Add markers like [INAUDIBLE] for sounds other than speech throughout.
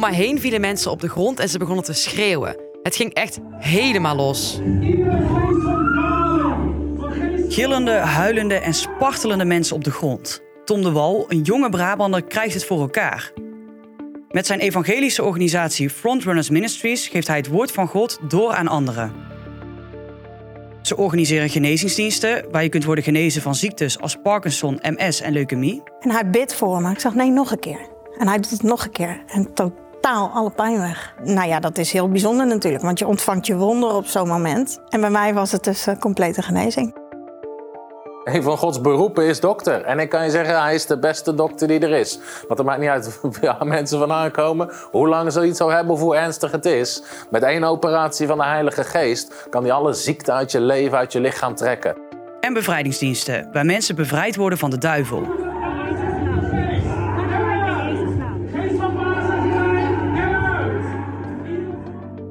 me heen vielen mensen op de grond en ze begonnen te schreeuwen. Het ging echt helemaal los. Gillende, huilende en spartelende mensen op de grond. Tom de Wal, een jonge Brabander, krijgt het voor elkaar. Met zijn evangelische organisatie Frontrunners Ministries geeft hij het woord van God door aan anderen. Ze organiseren genezingsdiensten waar je kunt worden genezen van ziektes als Parkinson, MS en leukemie. En hij bidt voor me. Ik zeg nee, nog een keer. En hij doet het nog een keer. En totaal alle pijn weg. Nou ja, dat is heel bijzonder natuurlijk, want je ontvangt je wonder op zo'n moment. En bij mij was het dus uh, complete genezing. Een van Gods beroepen is dokter. En ik kan je zeggen, hij is de beste dokter die er is. Want het maakt niet uit [LAUGHS] waar mensen vandaan komen, hoe lang ze iets zou hebben of hoe ernstig het is. Met één operatie van de Heilige Geest kan hij alle ziekte uit je leven, uit je lichaam trekken. En bevrijdingsdiensten, waar mensen bevrijd worden van de duivel.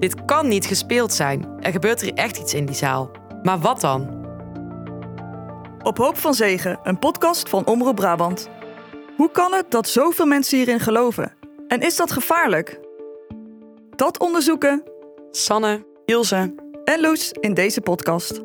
Dit kan niet gespeeld zijn. Er gebeurt hier echt iets in die zaal. Maar wat dan? Op Hoop van Zegen, een podcast van Omroep Brabant. Hoe kan het dat zoveel mensen hierin geloven? En is dat gevaarlijk? Dat onderzoeken Sanne, Ilse en Loes in deze podcast.